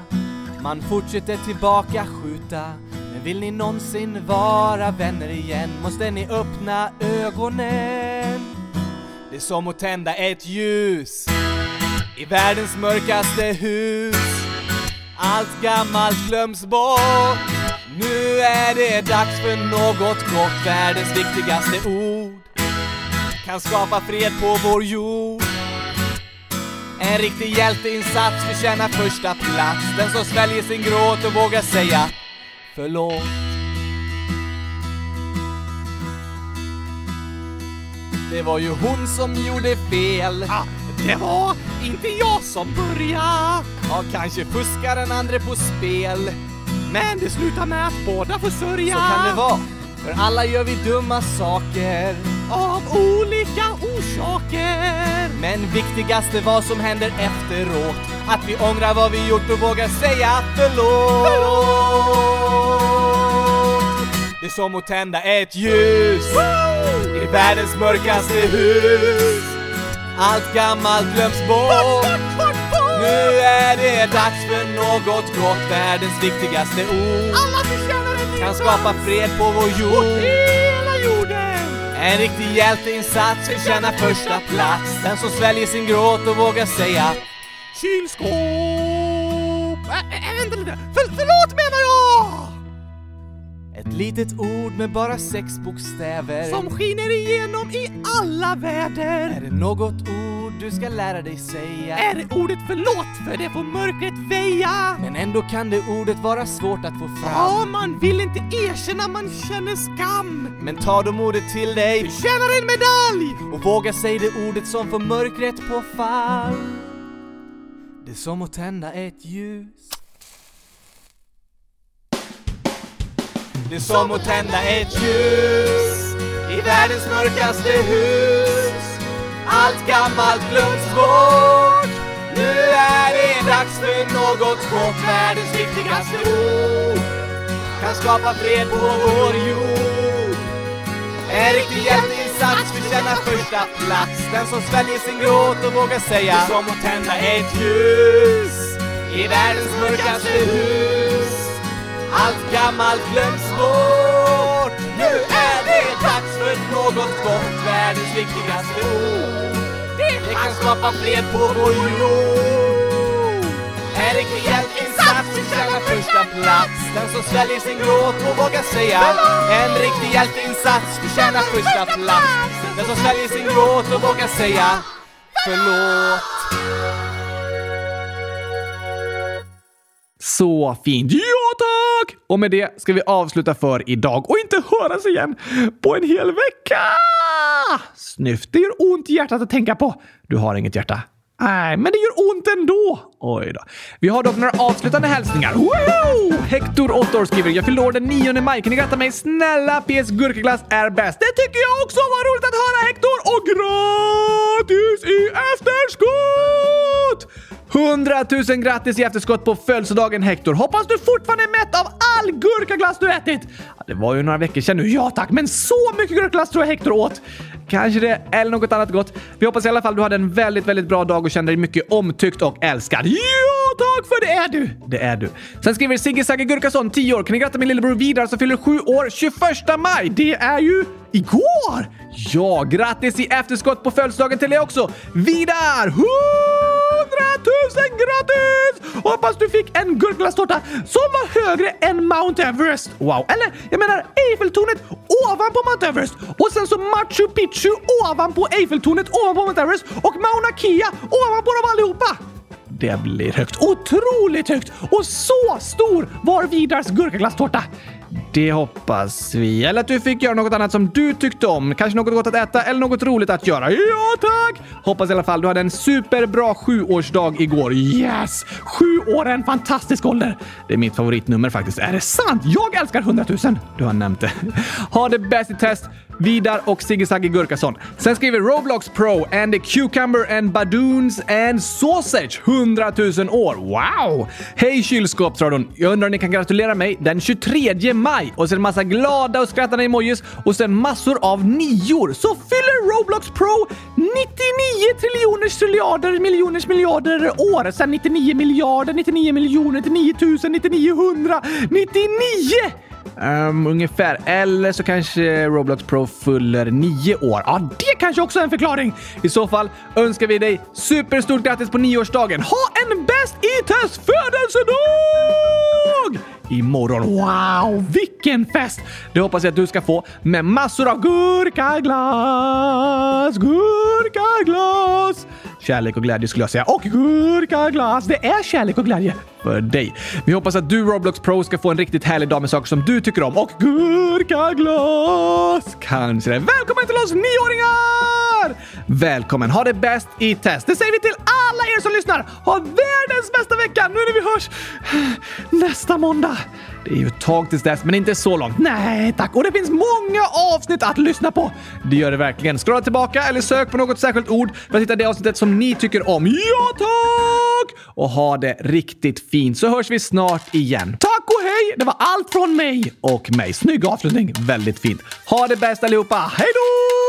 Man fortsätter tillbaka skjuta. Men vill ni någonsin vara vänner igen måste ni öppna ögonen. Det är som att tända ett ljus i världens mörkaste hus. Allt gammalt glöms bort. Nu är det dags för något gott. Världens viktigaste ord kan skapa fred på vår jord. En riktig hjälteinsats förtjänar första plats. Den som sväljer sin gråt och vågar säga förlåt. Det var ju hon som gjorde fel. Ah, det var inte jag som började. Ja, kanske fuskar den andra på spel. Men det slutar med att båda får sörja. Så kan det vara. För alla gör vi dumma saker. Av olika orsaker. Men viktigast är vad som händer efteråt. Att vi ångrar vad vi gjort och vågar säga förlåt. förlåt. Det är som att tända ett ljus Woo! i världens mörkaste hus. Allt gammalt glöms bort. Nu är det dags för något gott, världens viktigaste ord. Alla förtjänar en Kan skapa fred på vår jord. hela jorden. En riktig hjälteinsats förtjänar första plats. Den som sväljer sin gråt och vågar säga Kylskåp! Äh, äh, vänta lite. För, förlåt menar jag! Ett litet ord med bara sex bokstäver. Som skiner igenom i alla väder Är det något ord du ska lära dig säga? Är det ordet förlåt för det får mörkret väja? Men ändå kan det ordet vara svårt att få fram. Ja, man vill inte erkänna man känner skam. Men ta de ordet till dig. Du tjänar en medalj! Och våga säga det ordet som får mörkret på fall Det är som att tända ett ljus Det är som att tända ett ljus i världens mörkaste hus. Allt gammalt glöms bort. Nu är det dags för något gott. Världens viktigaste ord kan skapa fred på vår jord. En riktig hjälteinsats förtjänar första plats. Den som sväljer sin gråt och vågar säga Det är som att tända ett ljus i världens mörkaste hus. Allt gammalt glöms bort. Nu är det dags för något gott, världens viktigaste ord. Det kan skapa fred på vår jord. En riktig hjälteinsats förtjänar första plats. Den som sväljer sin gråt och vågar säga En riktig hjälteinsats förtjänar första plats. Den som sväljer sin gråt och vågar säga förlåt. Så fint. Ja tack! Och med det ska vi avsluta för idag och inte höras igen på en hel vecka! Snyft, det gör ont i hjärtat att tänka på. Du har inget hjärta. Nej, men det gör ont ändå. Oj då. Vi har dock några avslutande hälsningar. Woho! Hector, 8 år, skriver “Jag fyllde år den 9 maj. Kan ni gratta mig? Snälla PS Gurkaglass är bäst.” Det tycker jag också! Vad roligt att höra Hector! Och gratis i efterskott! 100 000 grattis i efterskott på födelsedagen Hector! Hoppas du fortfarande är mätt av all gurkaglass du ätit! Det var ju några veckor sedan nu, ja tack, men så mycket gurkaglass tror jag Hector åt! Kanske det, eller något annat gott. Vi hoppas i alla fall du hade en väldigt, väldigt bra dag och kände dig mycket omtyckt och älskad. Ja, tack för det är du! Det är du. Sen skriver Sigge Sagge Gurkason, 10 år. Kan ni gratta min lillebror Vidar som fyller 7 år 21 maj? Det är ju igår! Ja, grattis i efterskott på födelsedagen till dig också! Vidar! 100 000 gratis! Hoppas du fick en gurkglasstårta som var högre än Mount Everest. Wow! Eller, jag menar Eiffeltornet ovanpå Mount Everest och sen så Machu Picchu ovanpå Eiffeltornet ovanpå Mount Everest och Mauna Kea ovanpå dem allihopa. Det blir högt. Otroligt högt! Och så stor var Vidars gurkaglasstårta. Det hoppas vi. Eller att du fick göra något annat som du tyckte om. Kanske något gott att äta eller något roligt att göra. Ja, tack! Hoppas i alla fall du hade en superbra sjuårsdag igår. Yes! Sju år är en fantastisk ålder. Det är mitt favoritnummer faktiskt. Är det sant? Jag älskar 100 000. Du har nämnt det. Ha det bäst i test. Vidar och Sigge Gurkason. Sen skriver Roblox Pro and the Cucumber and Badoons and Sausage 100 000 år. Wow! Hej kylskåpsradion! Jag undrar om ni kan gratulera mig den 23 maj och sen massa glada och skrattande emojis och sen massor av nior så fyller Roblox Pro 99 triljoners triljarder miljoners miljarder år. Sen 99 miljarder, 99 miljoner, 99 000, 9900, 99! Um, ungefär. Eller så kanske Roblox Pro fyller nio år. Ja, det kanske också är en förklaring. I så fall önskar vi dig superstort grattis på nioårsdagen. Ha en bäst i test födelsedag! Imorgon. Wow, vilken fest! Det hoppas jag att du ska få med massor av gurkaglass, gurkaglass. Kärlek och glädje skulle jag säga. Och gurkaglass. Det är kärlek och glädje för dig. Vi hoppas att du Roblox Pro ska få en riktigt härlig dag med saker som du tycker om. Och gurkaglass! Kanske det. Välkommen till oss nioåringar! Välkommen! Ha det bäst i test. Det säger vi till alla er som lyssnar. Ha världens bästa vecka nu när vi hörs nästa måndag. Det är ju ett tag tills dess, men inte så långt. Nej tack! Och det finns många avsnitt att lyssna på. Det gör det verkligen. Scrolla tillbaka eller sök på något särskilt ord för att hitta det avsnittet som ni tycker om. Ja tack! Och ha det riktigt fint så hörs vi snart igen. Tack och hej! Det var allt från mig och mig. Snygg avslutning. Väldigt fint. Ha det bäst allihopa. Hej då!